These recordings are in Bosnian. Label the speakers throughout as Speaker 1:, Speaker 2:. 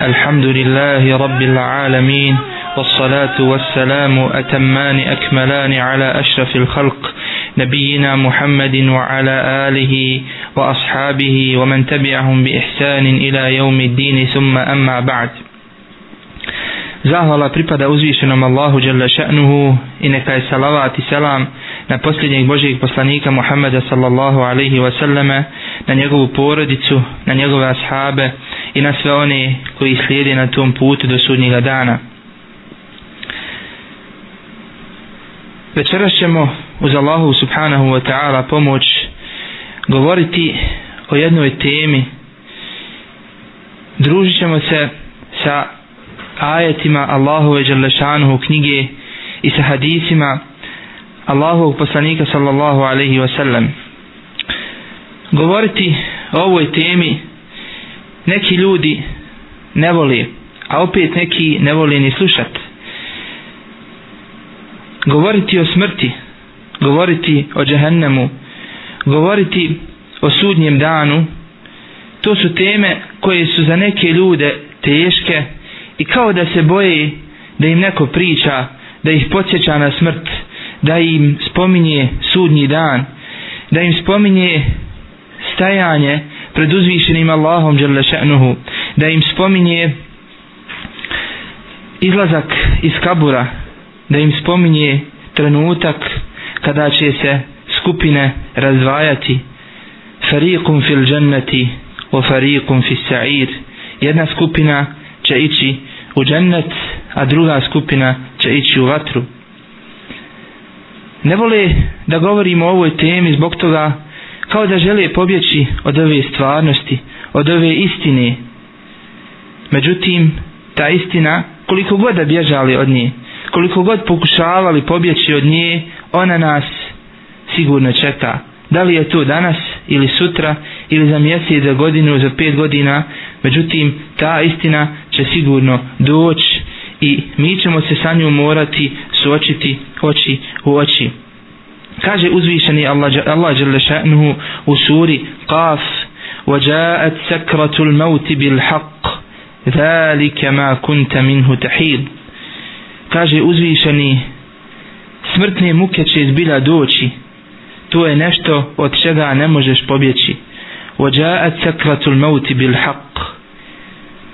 Speaker 1: الحمد لله رب العالمين والصلاة والسلام أتمان أكملان على أشرف الخلق نبينا محمد وعلى آله وأصحابه ومن تبعهم بإحسان إلى يوم الدين ثم أما بعد Zahvala pripada uzvišenom Allahu Jalla ša'nuhu i neka je salavat i selam na posljednjeg Božijeg poslanika Muhammeda sallallahu alaihi wa sallame, na njegovu porodicu, na njegove ashabe i na sve one koji slijede na tom putu do sudnjega dana. Večeras ćemo uz Allahu subhanahu wa ta'ala pomoć govoriti o jednoj temi. Družit ćemo se sa ajetima Allahove Đalešanuhu knjige i sa hadisima Allahovog poslanika sallallahu alaihi wa sallam. Govoriti o ovoj temi neki ljudi ne voli, a opet neki ne voli ni slušat. Govoriti o smrti, govoriti o džehennemu, govoriti o sudnjem danu, to su teme koje su za neke ljude teške i kao da se boje da im neko priča, da ih podsjeća na smrt, da im spominje sudnji dan, da im spominje stajanje pred uzvišenim Allahom dželle še'nuhu da im spominje izlazak iz kabura da im spominje trenutak kada će se skupine razvajati fariqum fil dženneti o fariqum fil sa'ir. Jedna skupina će ići u džennet a druga skupina će ići u vatru. Ne vole da govorimo o ovoj temi zbog toga kao da žele pobjeći od ove stvarnosti, od ove istine. Međutim, ta istina, koliko god da bježali od nje, koliko god pokušavali pobjeći od nje, ona nas sigurno čeka. Da li je to danas ili sutra ili za mjesec, za godinu, za pet godina, međutim, ta istina će sigurno doći i mi ćemo se sa njom morati suočiti oči u oči kaže uzvišeni Allah Allah dželle šanehu u suri Qaf وجاءت سكرة الموت بالحق ذلك ما كنت منه تحيد kaže uzvišeni smrtne muke će izbila doći to je nešto od čega ne možeš pobjeći وجاءت سكرة الموت بالحق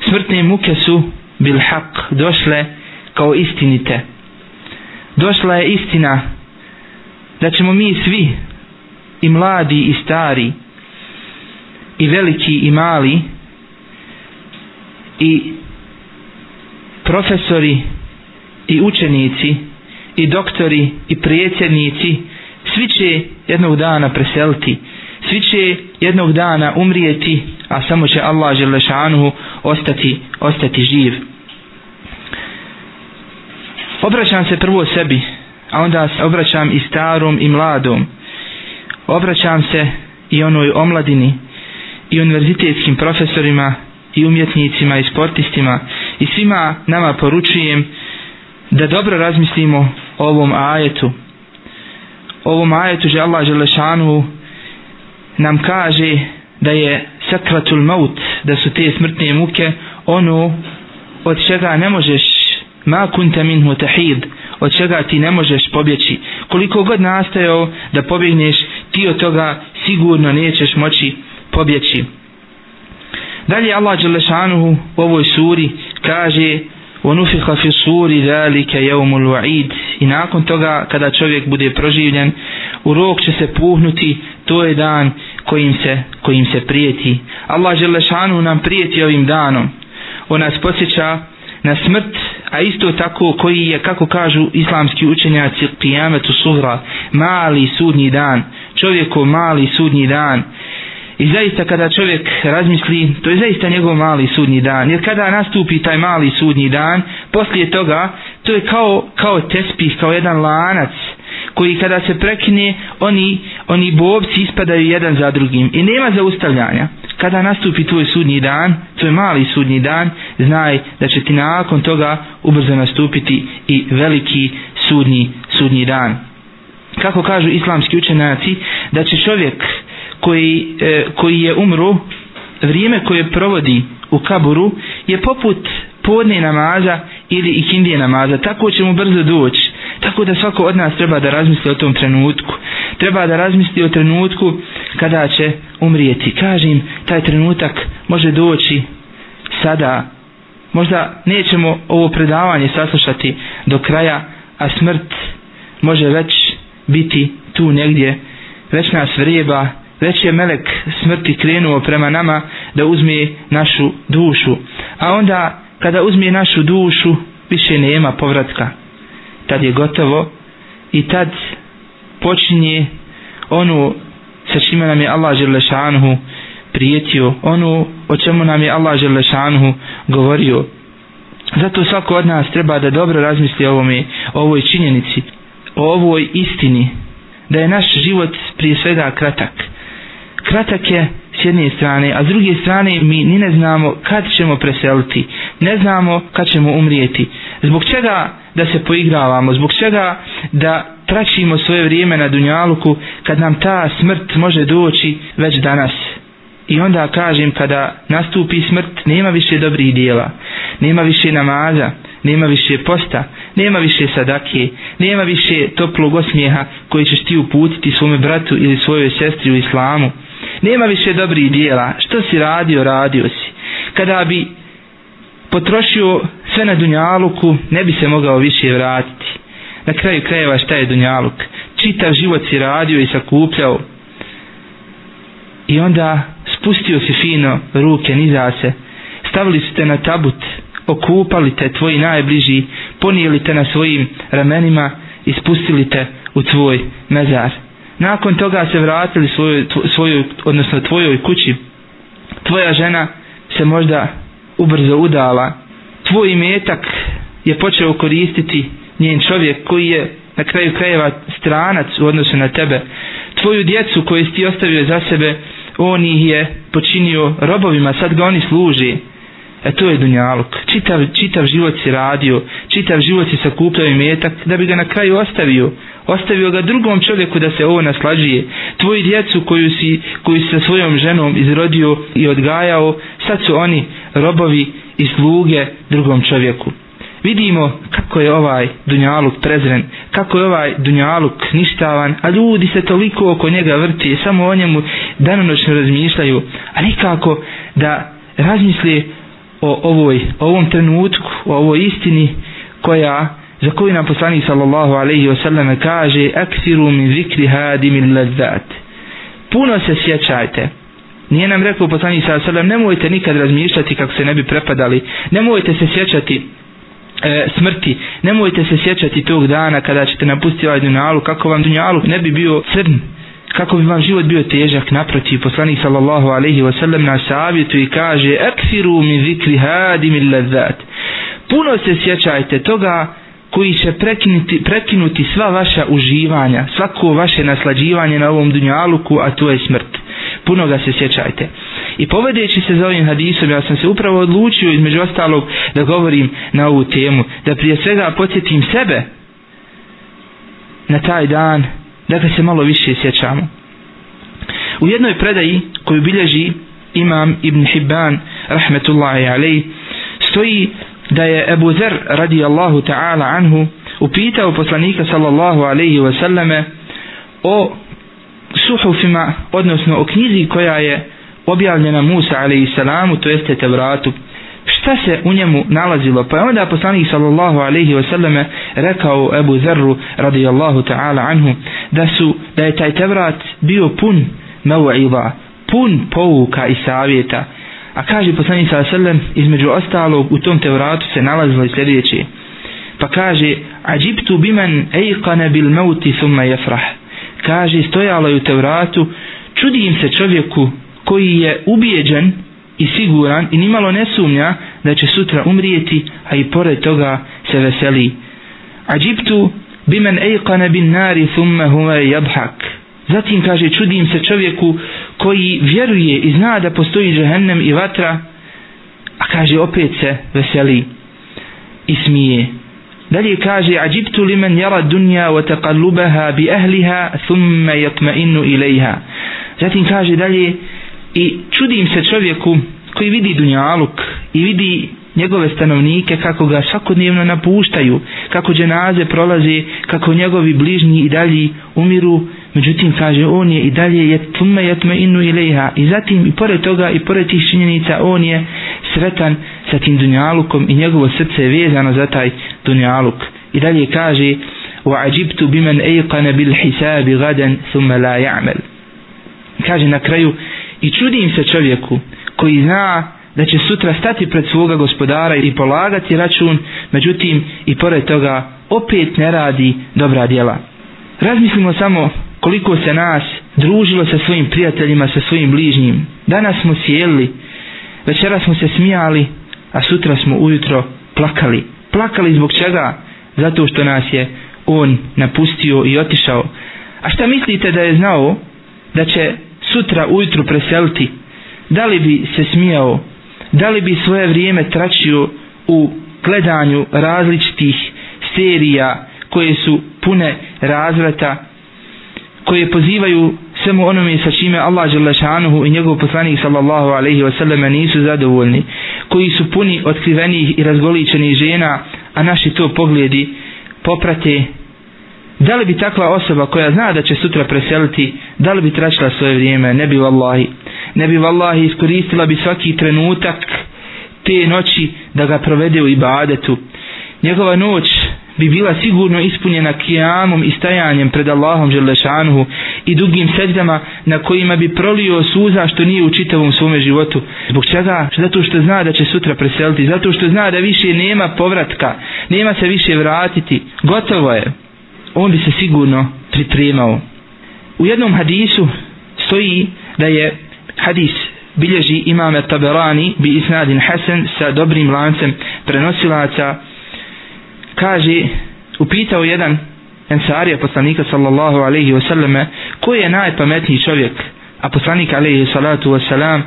Speaker 1: smrtne muke su bil haq došle kao istinite došla je istina da ćemo mi svi i mladi i stari i veliki i mali i profesori i učenici i doktori i prijecjednici svi će jednog dana preseliti svi će jednog dana umrijeti a samo će Allah Želešanuhu ostati, ostati živ. Obraćam se prvo sebi a onda se obraćam i starom i mladom. Obraćam se i onoj omladini i univerzitetskim profesorima i umjetnicima i sportistima i svima nama poručujem da dobro razmislimo o ovom ajetu. O ovom ajetu že Allah Želešanu nam kaže da je sakratul maut da su te smrtne muke ono od čega ne možeš ma kunta minhu tahid od čega ti ne možeš pobjeći. Koliko god nastajao da pobjegneš, ti od toga sigurno nećeš moći pobjeći. Dalje Allah Đelešanuhu u ovoj suri kaže وَنُفِخَ فِي السُّورِ ذَلِكَ يَوْمُ الْوَعِيدِ I nakon toga, kada čovjek bude proživljen, u rok će se puhnuti, to je dan kojim se, kojim se prijeti. Allah Đelešanuhu nam prijeti ovim danom. On nas posjeća na smrt a isto tako koji je kako kažu islamski učenjaci kijametu suhra mali sudnji dan čovjeko mali sudnji dan. I zaista kada čovjek razmisli to je zaista njegov mali sudnji dan. Jer kada nastupi taj mali sudnji dan poslije toga to je kao, kao tespih kao jedan lanac koji kada se prekine oni, oni bobci ispadaju jedan za drugim. I nema zaustavljanja kada nastupi tvoj sudnji dan, tvoj mali sudnji dan, znaj da će ti nakon toga ubrzo nastupiti i veliki sudnji, sudnji dan. Kako kažu islamski učenjaci, da će čovjek koji, e, koji je umro, vrijeme koje provodi u kaburu je poput podne namaza ili ikindije namaza. Tako će mu brzo doći. Tako da svako od nas treba da razmisli o tom trenutku. Treba da razmisli o trenutku kada će umrijeti. Kažem, taj trenutak može doći sada. Možda nećemo ovo predavanje saslušati do kraja, a smrt može već biti tu negdje. Već nas vrijeba, već je melek smrti krenuo prema nama da uzme našu dušu. A onda kada uzme našu dušu, više nema povratka. Tad je gotovo i tad počinje ono sa čime nam je Allah Želešanuhu prijetio, ono o čemu nam je Allah Želešanuhu govorio. Zato svako od nas treba da dobro razmisli o ovome, o ovoj činjenici, o ovoj istini, da je naš život prije svega kratak. Kratak je s jedne strane, a s druge strane mi ni ne znamo kad ćemo preseliti, ne znamo kad ćemo umrijeti. Zbog čega da se poigravamo, zbog čega da tračimo svoje vrijeme na Dunjaluku kad nam ta smrt može doći već danas. I onda kažem kada nastupi smrt nema više dobrih dijela, nema više namaza, nema više posta, nema više sadake, nema više toplog osmijeha koji ćeš ti uputiti svome bratu ili svojoj sestri u islamu. Nema više dobrih dijela, što si radio, radio si. Kada bi potrošio sve na Dunjaluku, ne bi se mogao više vratiti. Na kraju krajeva šta je Dunjaluk? Čitav život si radio i sakupljao. I onda spustio si fino ruke niza se. Stavili su te na tabut, okupali te tvoji najbliži, ponijeli te na svojim ramenima i spustili te u tvoj mezar. Nakon toga se vratili svojoj, svojoj, odnosno tvojoj kući. Tvoja žena se možda ubrzo udala. Tvoj metak je počeo koristiti njen čovjek koji je na kraju krajeva stranac u odnosu na tebe. Tvoju djecu koju si ti ostavio za sebe, on ih je počinio robovima, sad ga oni služi. E to je dunjaluk. Čitav, čitav život si radio, čitav život si sakupljao imetak da bi ga na kraju ostavio. Ostavio ga drugom čovjeku da se ovo naslađuje. Tvoji djecu koju si, koju si sa svojom ženom izrodio i odgajao, sad su oni robovi i sluge drugom čovjeku. Vidimo kako je ovaj dunjaluk prezren, kako je ovaj dunjaluk ništavan, a ljudi se toliko oko njega vrti, samo o njemu danonoćno razmišljaju, a nikako da razmisli o ovoj, o ovom trenutku, o ovoj istini koja za koju nam poslanik sallallahu alaihi wasallam kaže aksiru min zikri hadimil ladzat puno se sjećajte nije nam rekao poslanik sallallahu selam nemojte nikad razmišljati kako se ne bi prepadali. Nemojte se sjećati e, smrti. Nemojte se sjećati tog dana kada ćete napustiti ovaj dunjalu kako vam dunjalu ne bi bio crn kako bi vam život bio težak. Naprotiv poslanik sallallahu alaihi wasallam na savjetu i kaže ekfiru min zikri hadimil ladzat puno se sjećajte toga koji će prekinuti, prekinuti sva vaša uživanja, svako vaše naslađivanje na ovom dunjaluku, a to je smrt. Puno ga se sjećajte. I povedeći se za ovim hadisom, ja sam se upravo odlučio između ostalog da govorim na ovu temu, da prije svega podsjetim sebe na taj dan, da ga se malo više sjećamo. U jednoj predaji koju bilježi imam Ibn Hibban, rahmetullahi alej, stoji da je Ebu Zer radijallahu ta'ala anhu upitao poslanika sallallahu alaihi wasallame o suhufima, odnosno o knjizi koja je objavljena Musa alaihi to jeste Tevratu, šta se u njemu nalazilo? Pa je onda poslanik sallallahu alaihi wasallame rekao Ebu Zerru radijallahu ta'ala anhu da su, da je taj Tevrat bio pun mev'iva, pun pouka i savjeta, A kaže poslanik sallallahu alaihi wasallam između ostalog u tom tevratu se nalazilo i sljedeće. Pa kaže Ađiptu biman ejkane bil mauti thumma jefrah. Kaže stojalo je u tevratu čudim se čovjeku koji je ubijeđen i siguran i nimalo ne sumnja da će sutra umrijeti a i pored toga se veseli. Ađiptu biman ejkane bin nari thumma huve jabhak. Zatim kaže čudim se čovjeku koji vjeruje i zna da postoji džehennem i vatra, a kaže opet se veseli i smije. Dalje kaže ađibtu li men jara dunja wa taqallubaha bi ahliha thumma yatma'innu ilaiha. Zatim kaže dalje i čudim se čovjeku koji vidi dunjaluk i vidi njegove stanovnike kako ga svakodnevno napuštaju, kako dženaze prolaze, kako njegovi bližnji i dalji umiru, međutim kaže on je i dalje je tumme jatme inu ilaiha i zatim i pored toga i pored tih činjenica on je sretan sa tim dunjalukom i njegovo srce je vezano za taj dunjaluk i dalje kaže وعجبت بمن أيقن بالحساب غدا ثم لا يعمل kaže na kraju i čudim se čovjeku koji zna da će sutra stati pred svoga gospodara i polagati račun, međutim i pored toga opet ne radi dobra djela. Razmislimo samo koliko se nas družilo sa svojim prijateljima, sa svojim bližnjim. Danas smo sjeli, večera smo se smijali, a sutra smo ujutro plakali. Plakali zbog čega? Zato što nas je on napustio i otišao. A šta mislite da je znao da će sutra ujutru preseliti? Da li bi se smijao da li bi svoje vrijeme tračio u gledanju različitih serija koje su pune razvrata koje pozivaju svemu onome sa čime Allah Đelešanuhu i njegov poslanik sallallahu alaihi wasallam nisu zadovoljni koji su puni otkrivenih i razgoličenih žena a naši to pogledi poprate da li bi takva osoba koja zna da će sutra preseliti da li bi tračila svoje vrijeme ne bi vallahi ne bi vallahi iskoristila bi svaki trenutak te noći da ga provede u ibadetu. Njegova noć bi bila sigurno ispunjena kijamom i stajanjem pred Allahom Želešanuhu i dugim seđama na kojima bi prolio suza što nije u čitavom svome životu. Zbog čega? Zato što zna da će sutra preseliti, zato što zna da više nema povratka, nema se više vratiti. Gotovo je. On bi se sigurno pripremao. U jednom hadisu stoji da je hadis bilježi imame Taberani bi isnadin Hasan sa dobrim lancem prenosilaca kaže upitao jedan ensarija poslanika sallallahu alaihi wasallame ko je najpametniji čovjek a poslanik alaihi salatu wasalam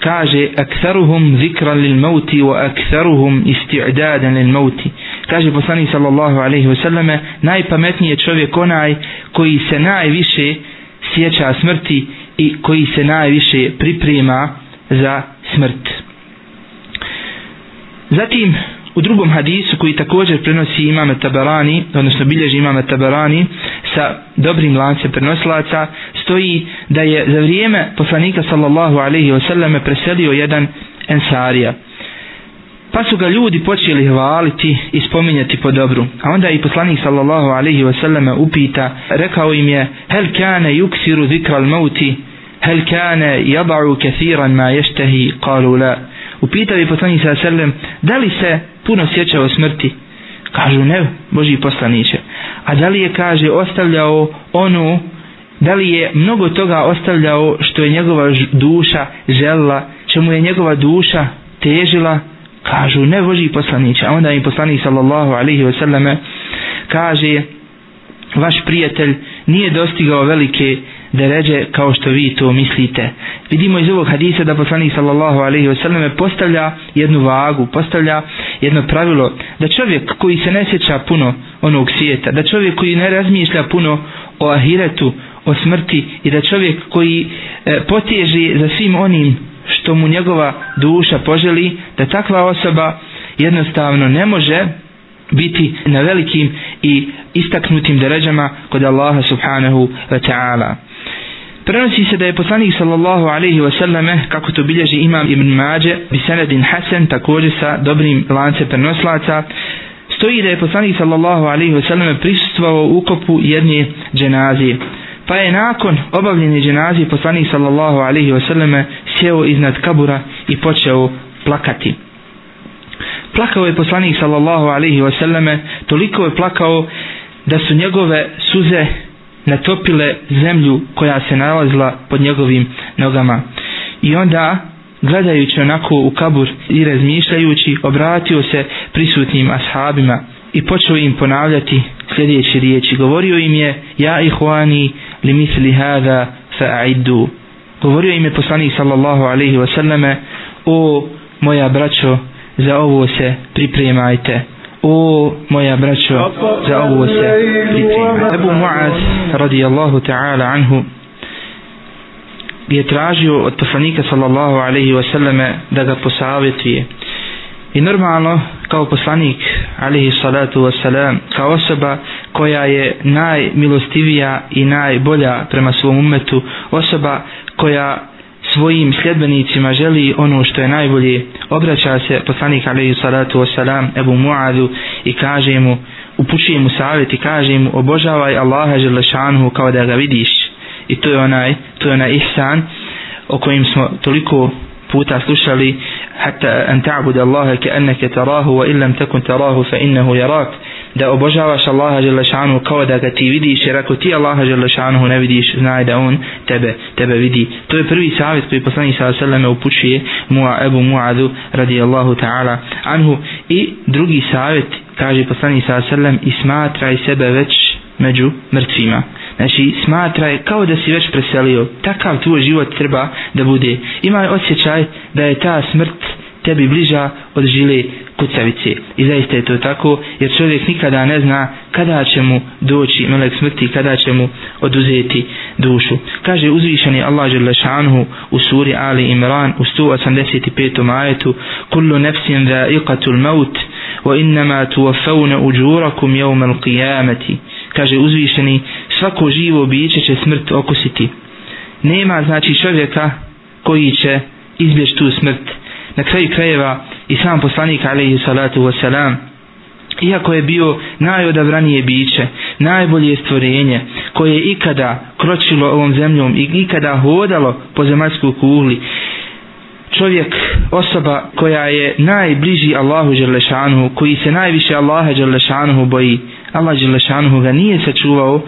Speaker 1: kaže aktharuhum zikra lil mauti wa aktharuhum isti'dadan lil mauti kaže poslanik sallallahu alaihi wasallame najpametniji je čovjek onaj koji se najviše sjeća smrti i koji se najviše priprema za smrt. Zatim, u drugom hadisu koji također prenosi imame Tabarani, odnosno bilježi imame Tabarani sa dobrim lancem prenosilaca, stoji da je za vrijeme poslanika sallallahu alaihi wasallam preselio jedan ensarija. Pa su ga ljudi počeli hvaliti i spominjati po dobru. A onda i poslanik sallallahu alaihi wasallam upita, rekao im je, hel kane yuksiru zikra al-mauti, hel kane jaba'u kathiran ma ještehi, kalu la. Upitao je poslanik sa alaihi da li se puno sjećao smrti? Kažu ne, Boži poslaniće. A da li je, kaže, ostavljao onu, da li je mnogo toga ostavljao što je njegova duša žela, čemu je njegova duša težila, kažu ne Boži poslaniće. a onda im poslanik sallallahu alaihi wasallame kaže vaš prijatelj nije dostigao velike deređe kao što vi to mislite vidimo iz ovog hadisa da poslanik sallallahu alaihi wasallam postavlja jednu vagu postavlja jedno pravilo da čovjek koji se ne sjeća puno onog svijeta da čovjek koji ne razmišlja puno o ahiretu o smrti i da čovjek koji e, poteže za svim onim što mu njegova duša poželi da takva osoba jednostavno ne može biti na velikim i istaknutim deređama kod Allaha subhanahu wa ta'ala. Prenosi se da je poslanik sallallahu alaihi wa sallame, kako to bilježi imam ibn Mađe, bi Hasan, također sa dobrim lance prenoslaca, stoji da je poslanik sallallahu alaihi wa sallame prisustvovao ukopu jedne dženazije. Pa je nakon obavljene dženazije poslanik sallallahu alaihi wa sallame sjeo iznad kabura i počeo plakati. Plakao je poslanik sallallahu alaihi wa sallame, toliko je plakao da su njegove suze natopile zemlju koja se nalazila pod njegovim nogama. I onda, gledajući onako u kabur i razmišljajući, obratio se prisutnim ashabima i počeo im ponavljati sljedeće riječi. Govorio im je, ja ihwani li misli hada fa'iddu govorio im je poslanik sallallahu alaihi wasallame o moja braćo za ovo se pripremajte o moja braćo za ovo se pripremajte Ebu Mu'az radijallahu ta'ala anhu je tražio od poslanika sallallahu alaihi wasallame da ga posavjetuje. I normalno kao poslanik alaihi salatu wasalam kao osoba koja je najmilostivija i najbolja prema svom umetu osoba koja svojim sljedbenicima želi ono što je najbolje. Obraća se poslanik alaihi salatu wasalam Ebu Mu'adu i kaže mu upućuje mu savjet i kaže mu obožavaj Allaha želešanhu kao da ga vidiš. I to je onaj to je onaj ihsan o kojim smo toliko puta slušali hatta an ta'bud Allaha ka'annaka tarahu wa illam takun tarahu fa innahu yarak da obožavaš Allaha dželle kao da ga ti vidiš jer ako ti Allaha dželle ne vidiš znaj da on tebe tebe vidi to je prvi savjet koji poslanik sa alejhi upućuje Mu'a Abu Mu'adhu radijallahu ta'ala anhu i drugi savjet kaže poslanik sa alejhi i smatraj sebe već među mrtvima Znači, smatraj kao da si već preselio. Takav tvoj život treba da bude. Imaj osjećaj da je ta smrt tebi bliža od žile kucavice. I zaista je to tako, jer čovjek nikada ne zna kada će mu doći melek smrti, kada će mu oduzeti dušu. Kaže uzvišeni Allah Đelešanhu u suri Ali Imran u 185. ajetu Kullu nefsin dha'iqatul maut wa innama tuwaffawna ujurakum yawmal qiyamati kaže uzvišeni svako živo biće će smrt okusiti nema znači čovjeka koji će izbjeći tu smrt na kraju krajeva i sam poslanik alaihi salatu wasalam iako je bio najodabranije biće najbolje stvorenje koje je ikada kročilo ovom zemljom i ikada hodalo po zemaljskoj kugli čovjek, osoba koja je najbliži Allahu Đerlešanuhu, koji se najviše Allaha Đerlešanuhu boji, Allah Đerlešanuhu ga nije sačuvao,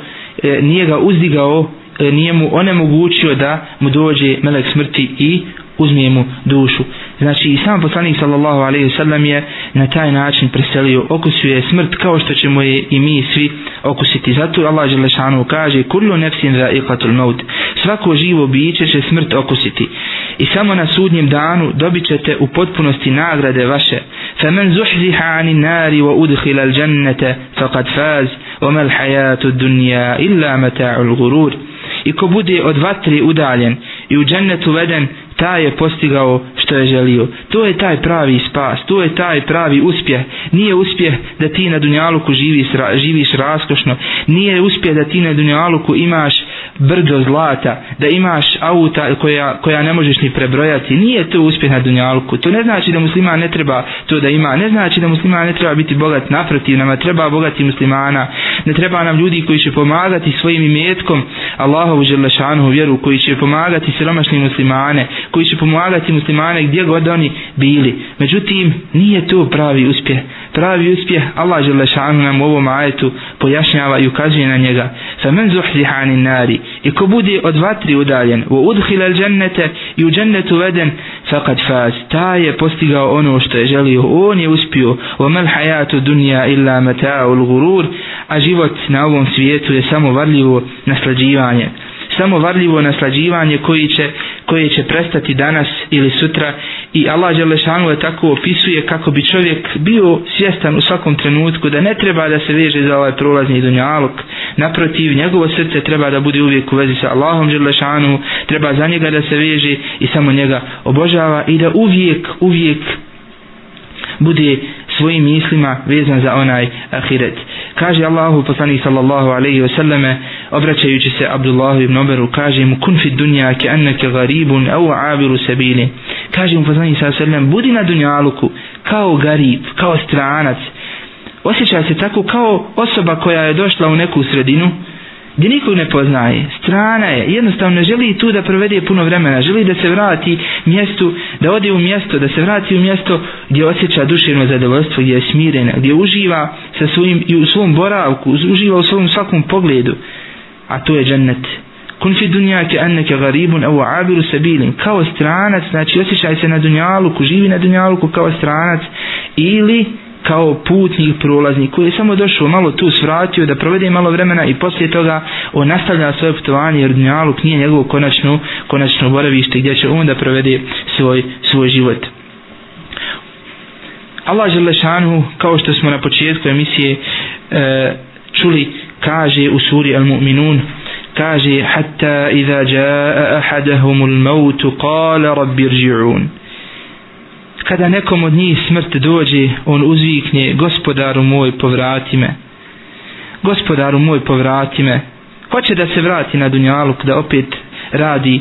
Speaker 1: e, nije ga uzdigao, e, nije mu onemogućio da mu dođe melek smrti i uzme mu dušu. Znači i sam poslanik sallallahu alaihi wa sallam je na taj način preselio, okusuje smrt kao što ćemo je i mi svi okusiti. Zato Allah Đelešanu kaže kullu nefsin za iqatul maut. Svako živo biće će smrt okusiti. I samo na sudnjem danu dobit ćete u potpunosti nagrade vaše. فمن زحزح عن النار وأدخل الجنة فقد فاز وما الحياة الدنيا إلا متاع الغرور i ko bude od vatri udaljen i u džennetu veden taj je postigao što je želio. To je taj pravi spas, to je taj pravi uspjeh. Nije uspjeh da ti na Dunjaluku živiš, živiš raskošno, nije uspjeh da ti na Dunjaluku imaš brdo zlata, da imaš auta koja, koja ne možeš ni prebrojati. Nije to uspjeh na dunjalku. To ne znači da muslima ne treba to da ima. Ne znači da muslima ne treba biti bogat naprotiv. Nama treba bogati muslimana. Ne treba nam ljudi koji će pomagati svojim imetkom Allahovu želešanu vjeru, koji će pomagati siromašni muslimane, koji će pomagati muslimane gdje god oni bili. Međutim, nije to pravi uspjeh. Pravi uspjeh Allah žele šanu nam u ovom ajetu pojašnjava i ukazuje na njega. Fa men zuhzihani nari i ko bude od vatri udaljen u udhila al džennete i u džennetu veden faqad faz. Ta je postigao ono što je želio. On je uspio. Wa mal hayatu dunja illa mata'ul gurur. A život na ovom svijetu je samo varljivo naslađivanje samo varljivo naslađivanje koji će, koje će prestati danas ili sutra. I Allah Đelešanu je tako opisuje kako bi čovjek bio svjestan u svakom trenutku da ne treba da se veže za ovaj prolazni dunjalog. Naprotiv njegovo srce treba da bude uvijek u vezi sa Allahom Đelešanu treba za njega da se veže i samo njega obožava i da uvijek uvijek bude svojim mislima vezan za onaj ahiret. Kaže Allahu poslanik sallallahu alejhi ve selleme obraćajući se Abdullahu ibn Omeru kaže mu kun fi dunja ke anneke garibun au abiru sabili. Kaže mu poslanik sallallahu alejhi ve budi na dunjaluku kao garib kao stranac. Osjeća se tako kao osoba koja je došla u neku sredinu gdje nikog ne poznaje, strana je, jednostavno želi tu da provede puno vremena, želi da se vrati mjestu, da ode u mjesto, da se vrati u mjesto gdje osjeća duševno zadovoljstvo, gdje je smirena, gdje uživa sa svojim, i u svom boravku, uživa u svom svakom pogledu, a to je džennet. Kun fi dunjake anneke garibun evo abiru sabilin, kao stranac, znači osjećaj se na dunjaluku, živi na dunjaluku kao stranac, ili kao putnik prolaznik koji je samo došao malo tu svratio da provede malo vremena i poslije toga on nastavlja svoje putovanje jer Dunjaluk nije njegovo konačno, konačno boravište gdje će on da provede svoj, svoj život. Allah Želešanu, kao što smo na početku emisije e, čuli, kaže u suri Al-Mu'minun, kaže hatta iza jaa ahadahumul maut qala rabbi irji'un kada nekom od njih smrt dođe on uzvikne gospodaru moj povrati me. Gospodaru moj povrati me. Hoće da se vrati na dunjaluk da opet radi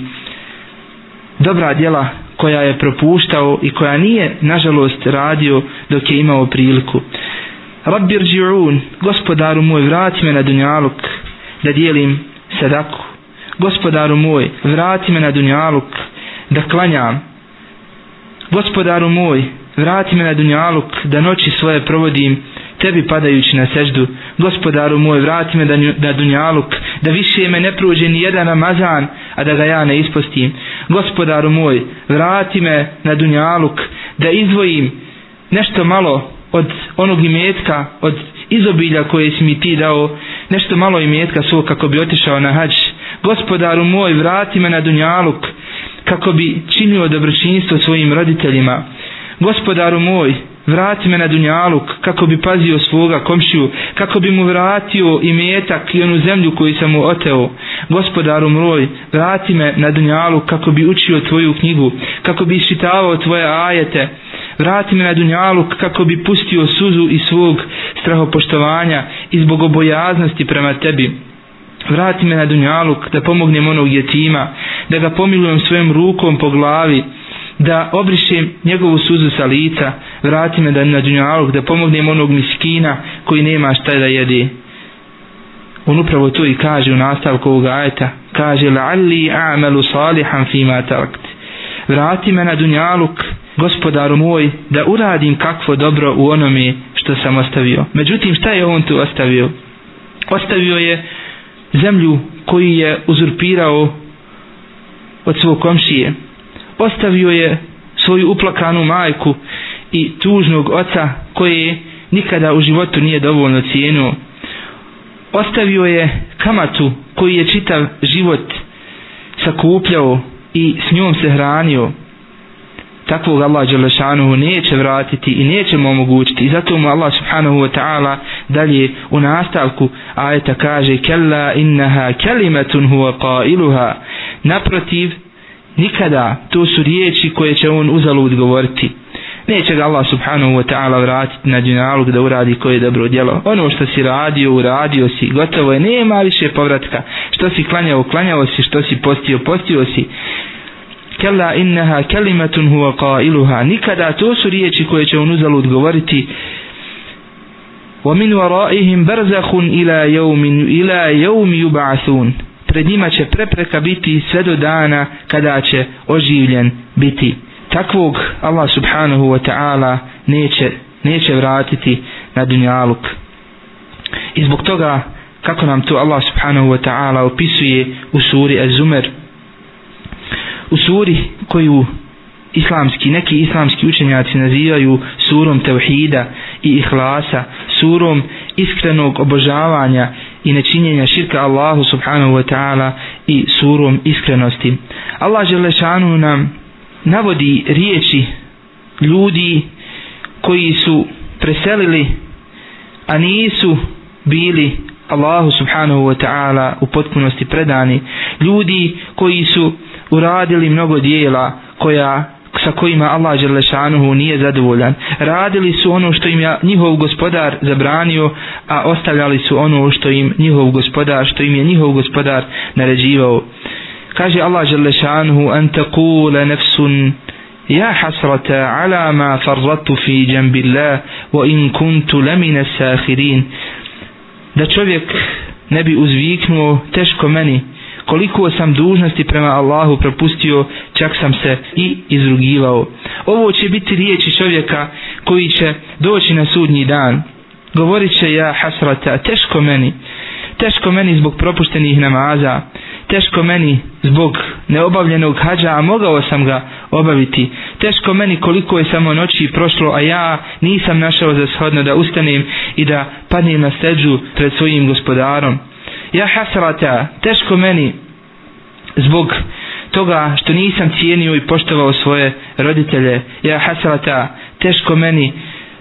Speaker 1: dobra djela koja je propuštao i koja nije nažalost radio dok je imao priliku. Rabbi dži'un, gospodaru moj vrati me na dunjaluk da dijelim sadaku. Gospodaru moj vrati me na dunjaluk da klanjam gospodaru moj vrati me na dunjaluk da noći svoje provodim tebi padajući na seždu. Gospodaru moj vrati me da, dunjaluk da više me ne prođe ni jedan namazan, a da ga ja ne ispostim gospodaru moj vrati me na dunjaluk da izvojim nešto malo od onog imetka od izobilja koje si mi ti dao nešto malo imetka svog kako bi otišao na hađ. Gospodaru moj vrati me na dunjaluk kako bi činio dobročinstvo svojim roditeljima. Gospodaru moj vrati me na dunjaluk kako bi pazio svoga komšiju kako bi mu vratio i metak i onu zemlju koju sam mu oteo. Gospodaru moj vrati me na dunjaluk kako bi učio tvoju knjigu kako bi iščitavao tvoje ajete. Vrati me na dunjaluk kako bi pustio suzu i svog strahopoštovanja i zbog obojaznosti prema tebi vrati me na dunjaluk da pomognem onog jetima da ga pomilujem svojom rukom po glavi da obrišem njegovu suzu sa lica, vrati me da na Dunjaluk, da pomognem onog miskina koji nema šta da jede. On upravo to i kaže u nastavku ovog ajeta, kaže la'alli a'malu salihan fima tarakt. Vrati me na dunjaluk, gospodaru moj, da uradim kakvo dobro u onome što sam ostavio. Međutim, šta je on tu ostavio? Ostavio je zemlju koju je uzurpirao od svog komšije, ostavio je svoju uplakanu majku i tužnog oca koje nikada u životu nije dovoljno cijenuo. Ostavio je kamatu koji je čitav život sakupljao i s njom se hranio. Takvog Allah Đelešanuhu neće vratiti i neće mu omogućiti. I zato mu Allah subhanahu wa ta'ala dalje u nastavku ajeta kaže Kella innaha kelimetun huwa qailuha. Naprotiv, nikada to su riječi koje će on uzalud govoriti. Neće ga Allah subhanahu wa ta'ala vratiti na džinalog da uradi koje dobro djelo. Ono što si radio, uradio si gotovo je, nema više povratka. Što si klanjao, klanjao si što si postio, postio si. Kella innaha kelimatun huwa qailuha. Nikada to su riječi koje će on uzalud govoriti. ومن ورائهم برزخ إلى يوم إلى يوم يبعثون pred njima će prepreka biti sve do dana kada će oživljen biti. Takvog Allah subhanahu wa ta'ala neće, neće vratiti na dunjaluk. I zbog toga kako nam to Allah subhanahu wa ta'ala opisuje u suri Az-Zumer u suri koju islamski, neki islamski učenjaci nazivaju surom tevhida i ihlasa, surom iskrenog obožavanja i nečinjenja širka Allahu subhanahu wa ta'ala i surom iskrenosti. Allah Želešanu nam navodi riječi ljudi koji su preselili a nisu bili Allahu subhanahu wa ta'ala u potpunosti predani ljudi koji su uradili mnogo dijela koja sa kojima Allah Đerlešanuhu nije zadovoljan. Radili su ono što im je njihov gospodar zabranio, a ostavljali su ono što im njihov gospodar, što im je njihov gospodar naređivao. Kaže Allah Đerlešanuhu, an taqula nefsun Ja hasrata ala ma farratu fi jambillah wa in kuntu lamina sakhirin da čovjek ne bi uzviknuo teško meni koliko sam dužnosti prema Allahu propustio, čak sam se i izrugivao. Ovo će biti riječi čovjeka koji će doći na sudnji dan. Govorit će ja hasrata, teško meni, teško meni zbog propuštenih namaza, teško meni zbog neobavljenog hađa, a mogao sam ga obaviti. Teško meni koliko je samo noći prošlo, a ja nisam našao za shodno da ustanem i da padnem na steđu pred svojim gospodarom ja hasrata, teško meni zbog toga što nisam cijenio i poštovao svoje roditelje, ja hasrata, teško meni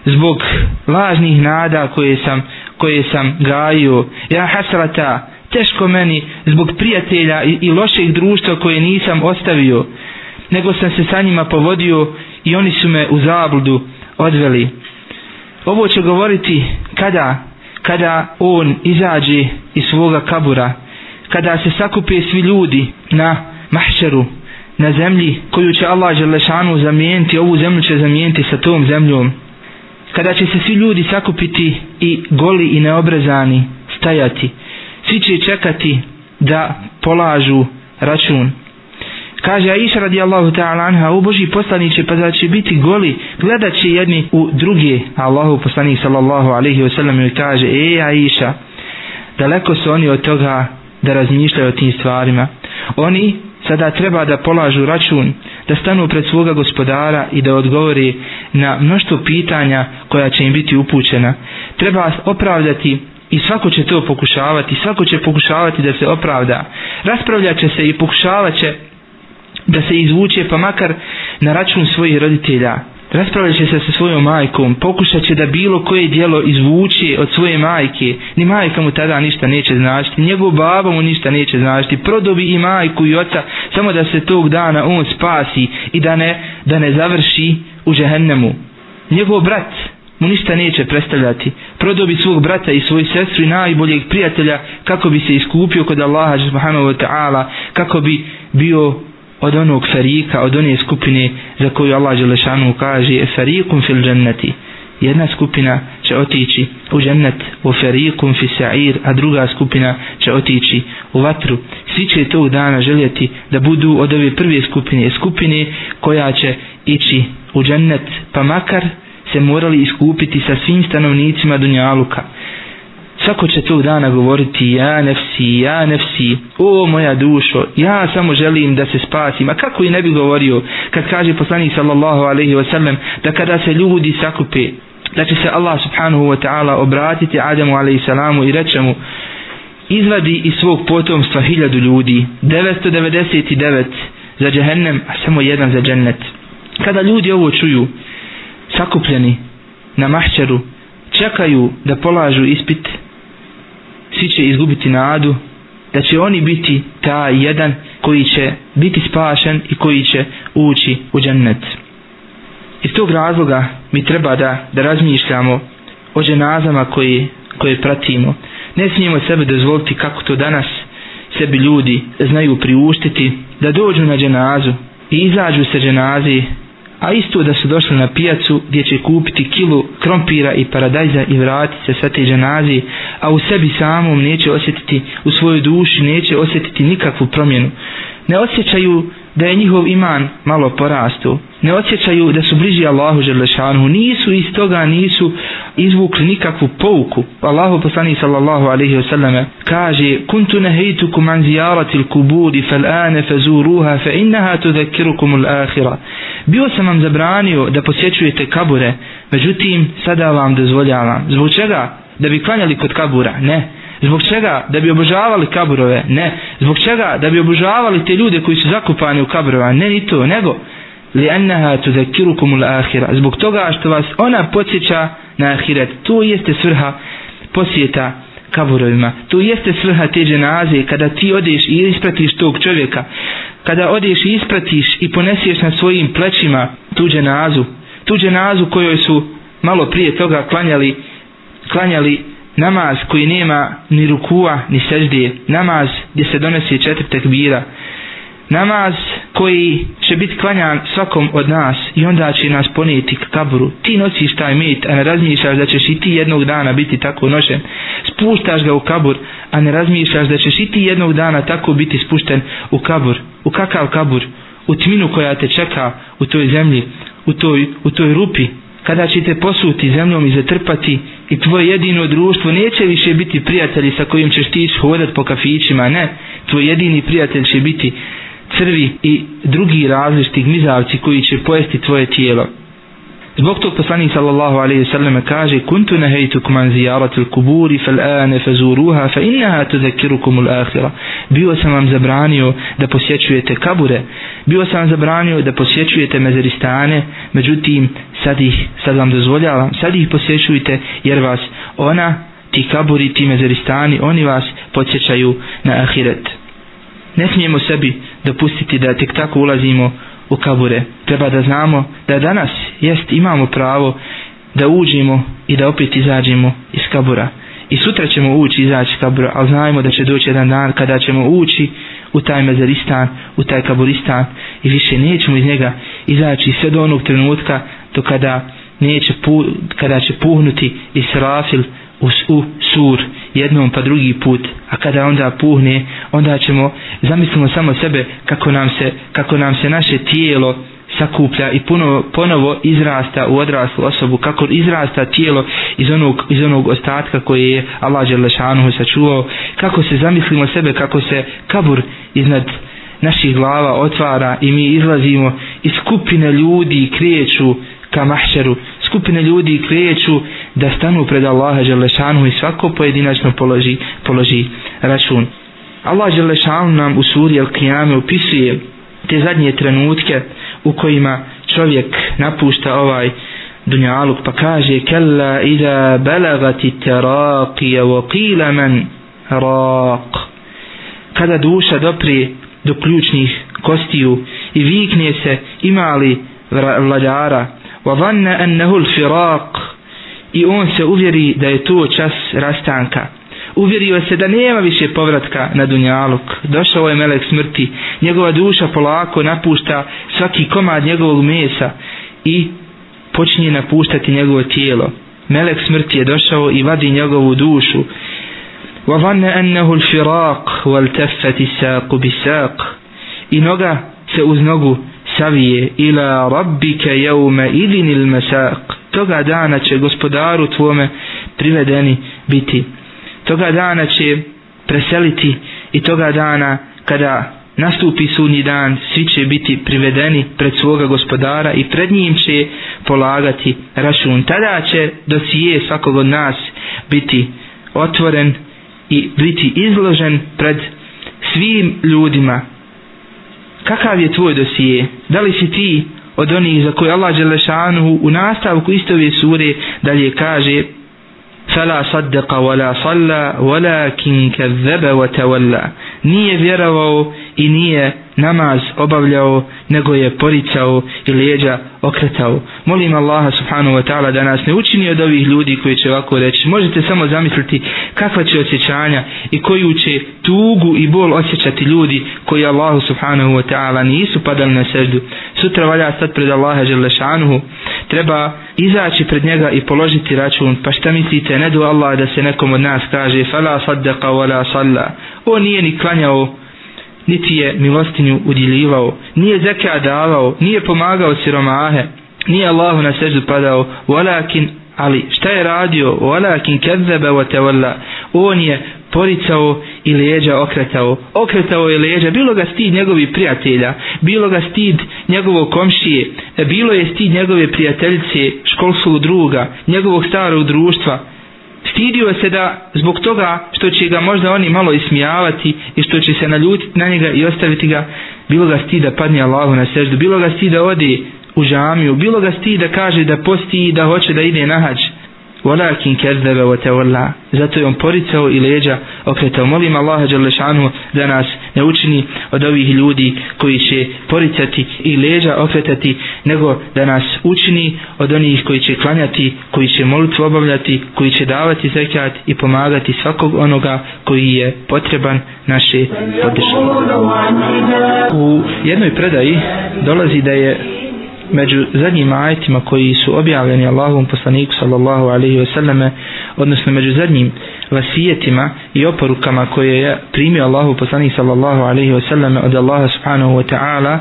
Speaker 1: zbog lažnih nada koje sam koje sam gajio, ja hasrata, teško meni zbog prijatelja i, i loših društva koje nisam ostavio, nego sam se sa njima povodio i oni su me u zabludu odveli. Ovo će govoriti kada, kada on izađe iz svoga kabura, kada se sakupe svi ljudi na mahšeru, na zemlji koju će Allah Želešanu zamijeniti, ovu zemlju će zamijeniti sa tom zemljom, kada će se svi ljudi sakupiti i goli i neobrezani stajati, svi će čekati da polažu račun. Kaže Aisha radijallahu ta'ala anha, u Boži poslaniće pa da će biti goli, gledat će jedni u druge. Allahu poslanik sallallahu alaihi wa sallam joj kaže, e Aisha, daleko su oni od toga da razmišljaju o tim stvarima. Oni sada treba da polažu račun, da stanu pred svoga gospodara i da odgovori na mnoštvo pitanja koja će im biti upućena. Treba opravdati i svako će to pokušavati, svako će pokušavati da se opravda. Raspravljat će se i pokušavat će da se izvuče pa makar na račun svojih roditelja. Raspravljat će se sa svojom majkom, pokušat će da bilo koje dijelo izvuče od svoje majke. Ni majka mu tada ništa neće značiti, njegov baba mu ništa neće značiti. Prodobi i majku i oca samo da se tog dana on spasi i da ne, da ne završi u žehennemu. Njegov brat mu ništa neće predstavljati. Prodobi svog brata i svoju sestru i najboljeg prijatelja kako bi se iskupio kod Allaha subhanahu wa ta'ala, kako bi bio od onog farika, od one skupine za koju Allah Đelešanu kaže farikum fil dženneti. Jedna skupina će otići u džennet, u farikum fi sa'ir, a druga skupina će otići u vatru. Svi će tog dana željeti da budu od ove prve skupine, skupine koja će ići u džennet, pa makar se morali iskupiti sa svim stanovnicima Dunjaluka. Svako će tog dana govoriti ja nefsi, ja nefsi, o moja dušo, ja samo želim da se spasim. A kako i ne bi govorio kad kaže poslanik sallallahu alaihi wasallam da kada se ljudi sakupe, da će se Allah subhanahu wa ta'ala obratiti Adamu alaihi salamu i reče mu izvadi iz svog potomstva hiljadu ljudi, 999 za džehennem, a samo jedan za džennet. Kada ljudi ovo čuju, sakupljeni na mahčaru, čekaju da polažu ispit, svi će izgubiti nadu da će oni biti ta jedan koji će biti spašen i koji će ući u džennet. Iz tog razloga mi treba da, da razmišljamo o ženazama koji, koje pratimo. Ne smijemo sebe dozvoliti kako to danas sebi ljudi znaju priuštiti da dođu na dženazu i izađu se dženazi a isto da su došli na pijacu gdje će kupiti kilu krompira i paradajza i vratiti se sa te dženazi, a u sebi samom neće osjetiti, u svojoj duši neće osjetiti nikakvu promjenu. Ne osjećaju da je njihov iman malo porastu. Ne osjećaju da su bliži Allahu Želešanu. Nisu iz toga, nisu izvukli nikakvu pouku. Allahu poslani sallallahu alaihi wasallame kaže Kuntu nehejtukum an zijaratil kuburi fel ane fezuruha fe innaha tudhekirukum ul ahira. Bio sam vam zabranio da posjećujete kabure, međutim sada vam dozvoljavam. Zbog čega? Da bi klanjali kod kabura? Ne. Zbog čega? Da bi obožavali kaburove? Ne. Zbog čega? Da bi obožavali te ljude koji su zakupani u kaburova? Ne ni to, nego li تذكركم tu zekirukum ul ahira. Zbog toga što vas ona podsjeća na ahiret. To jeste svrha posjeta kaburovima. To jeste svrha te dženaze kada ti odeš i ispratiš tog čovjeka. Kada odeš i ispratiš i ponesiješ na svojim plećima tu dženazu. Tu dženazu kojoj su malo prije toga klanjali klanjali namaz koji nema ni rukua ni seždije, namaz gdje se donosi četiri tekbira, namaz koji će biti klanjan svakom od nas i onda će nas ponijeti k kaburu. Ti nosiš taj mit, a ne razmišljaš da ćeš i ti jednog dana biti tako nošen. Spuštaš ga u kabur, a ne razmišljaš da ćeš i ti jednog dana tako biti spušten u kabur. U kakav kabur? U tminu koja te čeka u toj zemlji, u toj, u toj rupi kada ćete posuti zemljom i zatrpati i tvoje jedino društvo neće više biti prijatelji sa kojim ćeš ti hodat po kafićima, ne, tvoj jedini prijatelj će biti crvi i drugi različiti gmizavci koji će pojesti tvoje tijelo. Zbog tog poslanik sallallahu alaihi sallam kaže Kuntu nehejtukum an zijaratil kuburi fal ane fazuruha fa innaha tuzakirukum ul ahira. Bio sam vam zabranio da posjećujete kabure. Bio sam vam zabranio da posjećujete mezaristane Međutim, sad ih, sad vam dozvoljavam, sad ih posjećujte jer vas ona ti kaburi, ti mezaristani, oni vas podsjećaju na ahiret. Ne smijemo sebi dopustiti da tek tako ulazimo u kabure. Treba da znamo da danas jest imamo pravo da uđemo i da opet izađemo iz kabura. I sutra ćemo ući izaći iz kabura, ali znajmo da će doći jedan dan kada ćemo ući u taj mezaristan, u taj kaburistan i više nećemo iz njega izaći sve do onog trenutka do kada neće pu, kada će puhnuti Israfil u, u sur jednom pa drugi put a kada onda puhne onda ćemo zamislimo samo sebe kako nam se, kako nam se naše tijelo sakuplja i puno, ponovo izrasta u odraslu osobu kako izrasta tijelo iz onog, iz onog ostatka koje je Allah Đelešanuhu sačuvao. Kako se zamislimo sebe kako se kabur iznad naših glava otvara i mi izlazimo iz skupine ljudi kreću ka mahšeru skupine ljudi kreću da stanu pred Allaha Đelešanu i svako pojedinačno položi, položi račun. Allah Đelešanu nam u suri Al-Qiyame opisuje te zadnje trenutke u kojima čovjek napušta ovaj dunjaluk pa kaže kella iza balagati teraqija wa qila man raq kada duša dopri do ključnih kostiju i vikne se imali vladara wa dhanna annahu i on se uvjeri da je to čas rastanka. Uvjerio se da nema više povratka na dunjaluk. Došao je melek smrti. Njegova duša polako napušta svaki komad njegovog mesa i počinje napuštati njegovo tijelo. Melek smrti je došao i vadi njegovu dušu. وَظَنَّ أَنَّهُ annahu وَالْتَفَّتِ سَاقُ wal saq. I noga se uz nogu savije ila rabbike jevme idin il toga dana će gospodaru tvome privedeni biti. Toga dana će preseliti i toga dana kada nastupi sudnji dan svi će biti privedeni pred svoga gospodara i pred njim će polagati račun. Tada će dosije svakog od nas biti otvoren i biti izložen pred svim ljudima kakav je tvoj dosije? Da li si ti od onih za koje Allah Đelešanuhu u nastavku istove sure dalje kaže فلا صدق ولا صلى ولكن كذب وتولى nije vjerovao i nije namaz obavljao nego je poricao i leđa okretao molim Allaha subhanahu wa ta'ala da nas ne učini od ovih ljudi koji će ovako reći možete samo zamisliti kakva će osjećanja i koju će tugu i bol osjećati ljudi koji Allahu subhanahu wa ta'ala nisu padali na seždu sutra valja stati pred Allaha želešanuhu treba izaći pred njega i položiti račun. Pa šta mislite ne do Allah da se nekom od nas kaže fala saddaqa wala salla. On nije ni klanjao niti je milostinju udjeljivao, nije zeka davao, nije pomagao siromahe, nije Allahu na seždu padao, walakin, ali šta je radio, walakin kedzebe wa tawalla. on je poricao i leđa okretao, okretao je leđa, bilo ga stid njegovi prijatelja, bilo ga stid njegovog komšije, bilo je stid njegove prijateljice, školskog druga, njegovog starog društva, stidio se da zbog toga što će ga možda oni malo ismijavati i što će se naljutiti na njega i ostaviti ga, bilo ga stida padne Allahu na seždu, bilo ga stida odi u džamiju, bilo ga sti da kaže da posti i da hoće da ide na hađ. Walakin kezdebe wa tawalla. Zato je on poricao i leđa okretao. Molim Allaha Đalešanu da nas ne učini od ovih ljudi koji će poricati i leđa okretati, nego da nas učini od onih koji će klanjati, koji će molitvu obavljati, koji će davati zekat i pomagati svakog onoga koji je potreban naše podrške. U jednoj predaji dolazi da je među zadnjim ajetima koji su objavljeni Allahovom poslaniku sallallahu alaihi wasallam odnosno među zadnjim vasijetima i oporukama koje je primio Allahu poslanik sallallahu alaihi wasallam od Allaha subhanahu wa ta'ala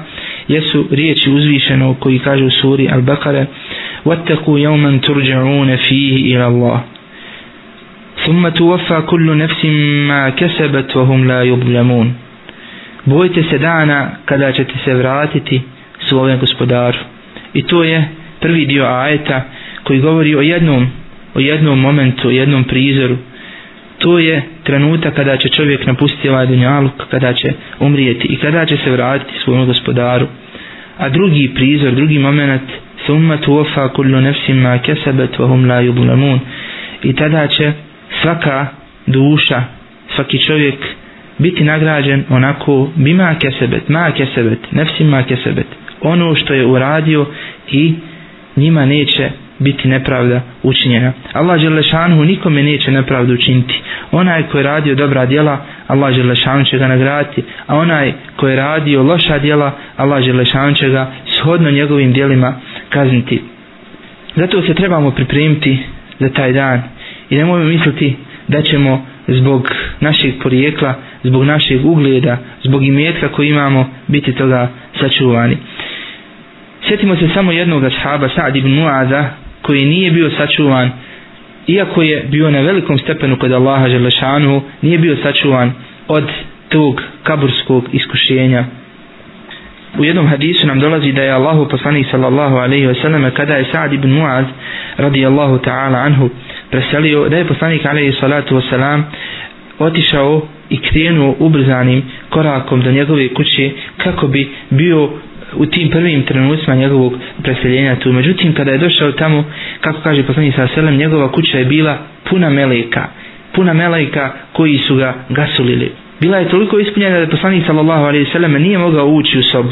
Speaker 1: jesu riječi uzvišeno koji kaže u suri Al-Baqara وَاتَّقُوا يَوْمًا تُرْجَعُونَ فِيهِ إِلَى اللَّهِ ثُمَّ تُوَفَّى كُلُّ نَفْسٍ مَا كَسَبَتْ وَهُمْ لَا يُظْلَمُونَ Bojte se dana kada ćete se vratiti svome gospodaru I to je prvi dio ajeta koji govori o jednom, o jednom momentu, o jednom prizoru. To je trenutak kada će čovjek napustiti ovaj dunjaluk, kada će umrijeti i kada će se vratiti svojom gospodaru. A drugi prizor, drugi moment, summa tuofa kullu nefsim ma kesabat wa hum la yublamun. I tada će svaka duša, svaki čovjek biti nagrađen onako bima kesebet, ma kesebet, nefsim ma kesebet, ono što je uradio i njima neće biti nepravda učinjena. Allah Želešanhu nikome neće nepravdu učiniti. Onaj koji je radio dobra djela, Allah Želešanu će ga nagraditi, a onaj koji je radio loša djela, Allah Želešanu će ga shodno njegovim djelima kazniti. Zato se trebamo pripremiti za taj dan i nemojmo misliti da ćemo zbog našeg porijekla, zbog našeg ugleda, zbog imetka koji imamo biti toga sačuvani. Sjetimo se samo jednog ashaba Sa'd ibn Mu'aza koji nije bio sačuvan iako je bio na velikom stepenu kod Allaha Želešanu nije bio sačuvan od tog kaburskog iskušenja. U jednom hadisu nam dolazi da je Allahu poslanik sallallahu alaihi wasallam kada je Sa'd ibn Mu'az radijallahu ta'ala anhu preselio da je poslanik alaihi salatu wasalam otišao i krenuo ubrzanim korakom do njegove kuće kako bi bio u tim prvim trenucima njegovog preseljenja tu. Međutim, kada je došao tamo, kako kaže poslanik sa selem, njegova kuća je bila puna meleka. Puna meleka koji su ga gasulili. Bila je toliko ispunjena da poslanik sallallahu alaihi sallam nije mogao ući u sobu.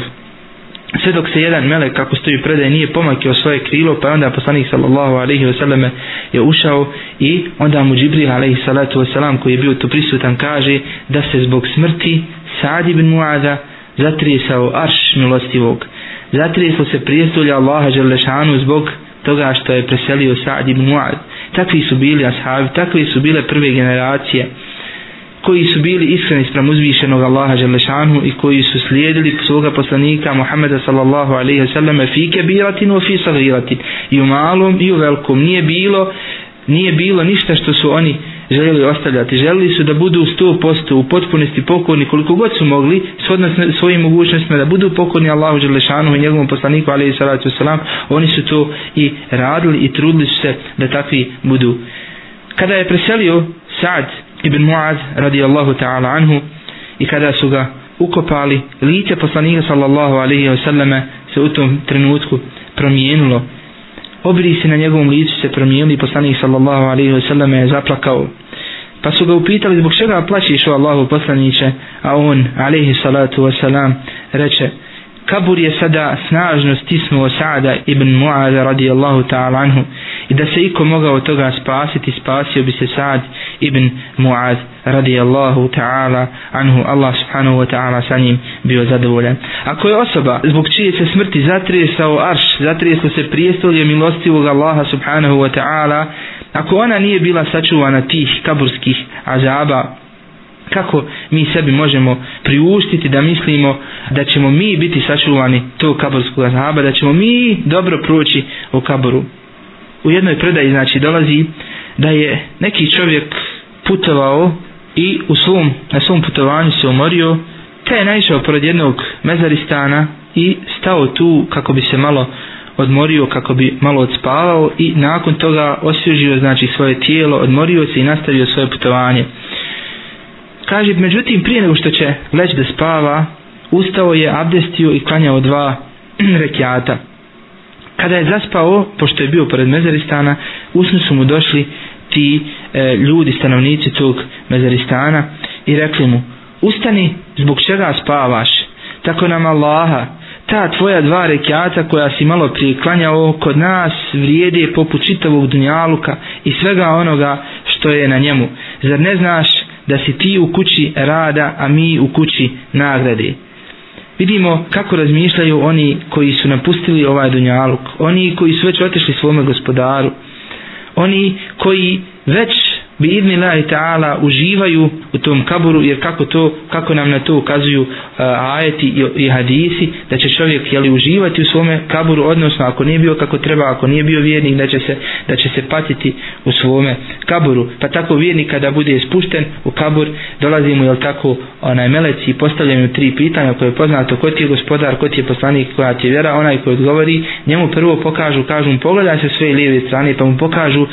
Speaker 1: Sve dok se jedan melek, kako stoji predaj, nije pomakio svoje krilo, pa onda poslanik sallallahu alaihi wasallam je ušao i onda mu Džibril alaihi salatu vesselam koji je bio tu prisutan kaže da se zbog smrti Sa'd ibn Mu'adha zatrisao arš milostivog. Zatrislo se prijestolje Allaha Đerlešanu zbog toga što je preselio Sa'd ibn Mu'ad. Takvi su bili ashabi, takvi su bile prve generacije koji su bili iskreni sprem uzvišenog Allaha Đerlešanu i koji su slijedili svoga poslanika Muhammeda sallallahu alaihi wa sallam fi kebiratin u fi sagiratin i u malom i u velkom nije bilo nije bilo ništa što su oni željeli ostavljati. Željeli su da budu u sto posto u potpunosti pokorni koliko god su mogli shodno svojim mogućnostima da budu pokorni Allahu Đelešanu i njegovom poslaniku alaihi salatu wasalam. Oni su to i radili i trudili su se da takvi budu. Kada je preselio Sa'd ibn Mu'az radijallahu ta'ala anhu i kada su ga ukopali lice poslanika sallallahu alaihi wasallam se u tom trenutku promijenilo obrisi na njegovom licu se promijenili poslanik sallallahu alaihi wa sallam je zaplakao pa su ga upitali zbog čega plaćiš o Allahu poslaniće? A on alaihi salatu wasalam, reče kabur je sada snažno stisnuo Sa'da ibn Mu'ada radijallahu ta'ala anhu i da se iko mogao toga spasiti spasio bi se Sa'd ibn Mu'az radijallahu ta'ala anhu. Allah subhanahu wa ta'ala sa njim bio zadovoljan. Ako je osoba zbog čije se smrti zatresao arš zatresao se prijestolje milostivog Allaha subhanahu wa ta'ala ako ona nije bila sačuvana tih kaburskih azaba kako mi sebi možemo priuštiti da mislimo da ćemo mi biti sačuvani tog kaburskog azaba da ćemo mi dobro proći u kaburu u jednoj predaji znači dolazi da je neki čovjek putovao i u svom, na svom putovanju se umorio te je naišao pored jednog mezaristana i stao tu kako bi se malo odmorio kako bi malo odspavao i nakon toga osvježio znači svoje tijelo, odmorio se i nastavio svoje putovanje. Kaže, međutim, prije nego što će leći da spava, ustao je, abdestio i klanjao dva rekiata. Kada je zaspao, pošto je bio pored mezaristana, usnu su mu došli ti e, ljudi, stanovnici tog mezaristana i rekli mu, ustani, zbog čega spavaš? Tako nam Allaha, ta tvoja dva rekiata koja si malo priklanjao kod nas vrijede poput čitavog dunjaluka i svega onoga što je na njemu. Zar ne znaš da si ti u kući rada, a mi u kući nagrade? Vidimo kako razmišljaju oni koji su napustili ovaj dunjaluk, oni koji su već otišli svome gospodaru, oni koji već bi idni lahi ta'ala uživaju u tom kaburu jer kako to kako nam na to ukazuju uh, ajeti i, i hadisi da će čovjek jeli uživati u svome kaburu odnosno ako nije bio kako treba ako nije bio vjernik da će se da će se patiti u svome kaburu pa tako vjernik kada bude spušten u kabur dolazi mu jel tako onaj meleci i postavljaju tri pitanja koje je poznato ko ti je gospodar ko ti je poslanik koja ti je vjera onaj koji odgovori njemu prvo pokažu kažu mu pogledaj se sve lijeve strane pa mu pokažu uh,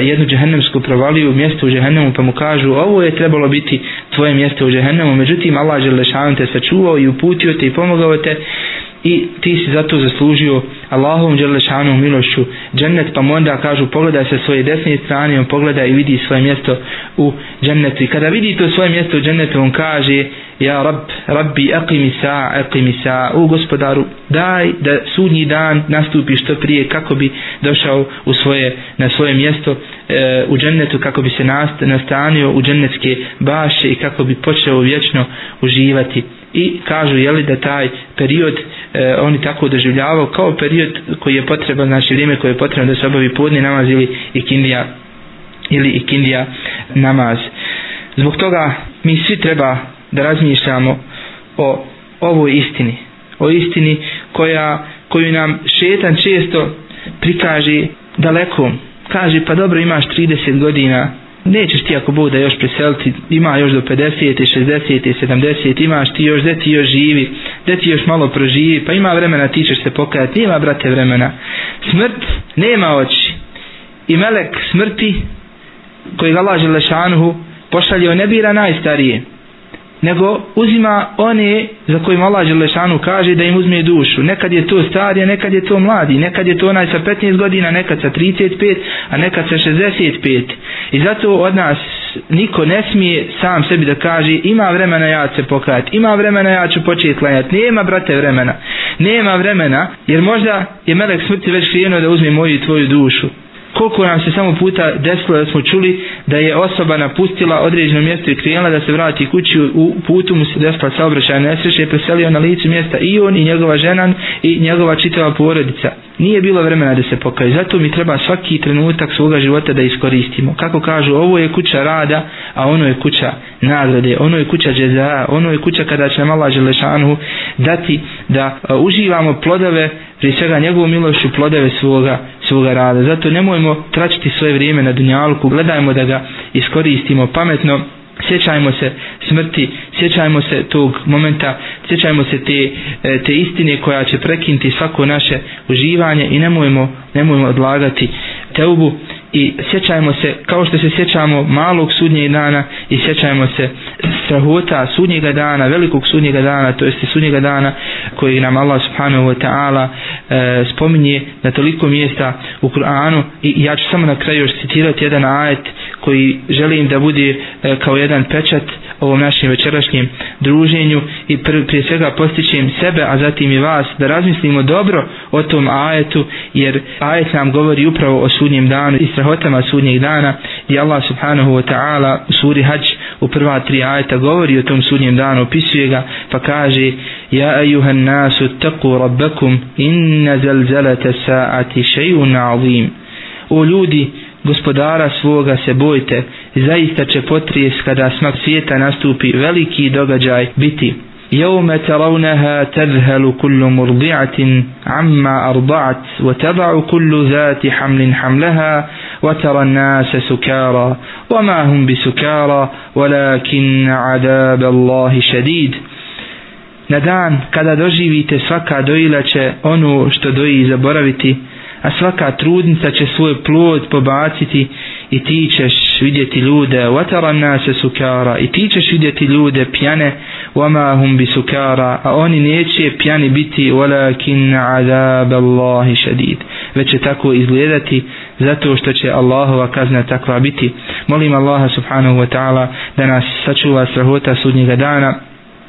Speaker 1: jednu džehennemsku provaliju mjesto u džehennemu pa mu kažu ovo je trebalo biti tvoje mjesto u džehennemu. Međutim Allah Želešanu te sačuvao i uputio te i pomogao te i ti si zato zaslužio Allahovom dželešanom milošću džennet pa mu onda kažu pogledaj se svoje desne strane on pogleda i vidi svoje mjesto u džennetu. I kada vidi to svoje mjesto u džennetu on kaže ja rab, rabbi aqimi sa aqimi sa. U gospodaru daj da sudnji dan nastupi što prije kako bi došao u svoje, na svoje mjesto e, u džennetu kako bi se nast, nastanio u džennetske baše i kako bi počeo vječno uživati. I kažu jeli da taj period e, oni tako doživljavao kao period koji je potreban znači vrijeme koje je potrebno da se obavi podni namaz ili ikindija ili ikindija namaz. Zbog toga mi svi treba da razmišljamo o ovoj istini. O istini koja koju nam šetan često prikaže daleko kaže pa dobro imaš 30 godina. Nećeš ti ako bude još preseliti ima još do 50, 60, 70 imaš ti još, gdje ti još živi gdje ti još malo proživi pa ima vremena ti ćeš se pokajati nema brate vremena. Smrt nema oči. I melek smrti koji ga laže lešanuhu pošalje ne bira najstarije nego uzima one za kojim Allah Želešanu kaže da im uzme dušu. Nekad je to starije, nekad je to mladi, nekad je to onaj sa 15 godina, nekad sa 35, a nekad sa 65. I zato od nas niko ne smije sam sebi da kaže ima vremena ja se pokajati, ima vremena ja ću početi klanjati, nema brate vremena, nema vremena, jer možda je melek smrti već krenuo da uzme moju i tvoju dušu koliko nam se samo puta desilo da smo čuli da je osoba napustila određeno mjesto i krenula da se vrati kući u putu mu se desila saobraćaja nesreće i preselio na licu mjesta i on i njegova žena i njegova čitava porodica. Nije bilo vremena da se pokaje. Zato mi treba svaki trenutak svoga života da iskoristimo. Kako kažu ovo je kuća rada a ono je kuća nagrade ono je kuća džeza ono je kuća kada će nam Allah Želešanu dati da uživamo plodove prije svega njegovu milošću plodove svoga, svoga rada. Zato nemojmo tračiti svoje vrijeme na dunjalku, gledajmo da ga iskoristimo pametno, sjećajmo se smrti, sjećajmo se tog momenta, sjećajmo se te, e, te istine koja će prekinti svako naše uživanje i nemojmo, nemojmo odlagati teubu i sjećajmo se kao što se sjećamo malog sudnjeg dana i sjećajmo se strahota sudnjega dana, velikog sudnjega dana, to jeste sudnjega dana koji nam Allah subhanahu wa ta'ala e, spominje na toliko mjesta u Kur'anu. I ja ću samo na kraju još citirati jedan ajet koji želim da bude e, kao jedan pečat ovom našem večerašnjem druženju. I pr prije svega postićem sebe, a zatim i vas da razmislimo dobro o tom ajetu jer ajet nam govori upravo o sudnjem danu. I strahotama sudnjeg dana i Allah subhanahu wa ta'ala u suri Hajj u prva tri ajeta govori o tom sudnjem danu, opisuje ga pa kaže Ja ejuhan nasu taku rabbakum inna zalzalata sa'ati še'un azim O ljudi, gospodara svoga se bojte, zaista će potrijes kada smak svijeta nastupi veliki događaj biti. يوم ترونها تذهل كل مرضعة عما أرضعت وتضع كل ذات حمل حملها وترى الناس سكارى وما هم بسكارى ولكن عذاب الله شديد Na dan kada doživite svaka dojila će ono što doji zaboraviti, a svaka trudnica će svoj plod pobaciti i ti ćeš vidjeti ljude vatara nase sukara i ti ćeš vidjeti ljude pjane wama hum bi sukara a oni neće pjani biti walakin azab Allahi šadid već će tako izgledati zato što će Allahova kazna takva biti. Molim Allaha subhanahu wa ta'ala da nas sačuva strahota sudnjega dana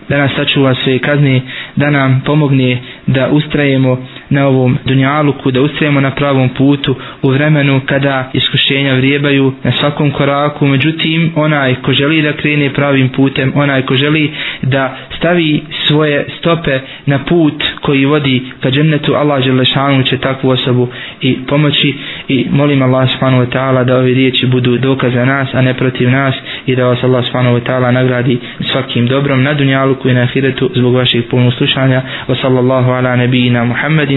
Speaker 1: da nas sačuva sve kazne da nam pomogne da ustrajemo na ovom dunjaluku, da ustrajemo na pravom putu u vremenu kada iskušenja vrijebaju na svakom koraku, međutim onaj ko želi da krene pravim putem, onaj ko želi da stavi svoje stope na put koji vodi ka džennetu, Allah Želešanu će takvu osobu i pomoći i molim Allah subhanahu wa ta'ala da ove riječi budu dokaz za nas, a ne protiv nas i da vas Allah subhanahu wa ta'ala nagradi svakim dobrom na dunjaluku i na ahiretu zbog vaših puno slušanja. Wa sallallahu ala nebijina Muhammedin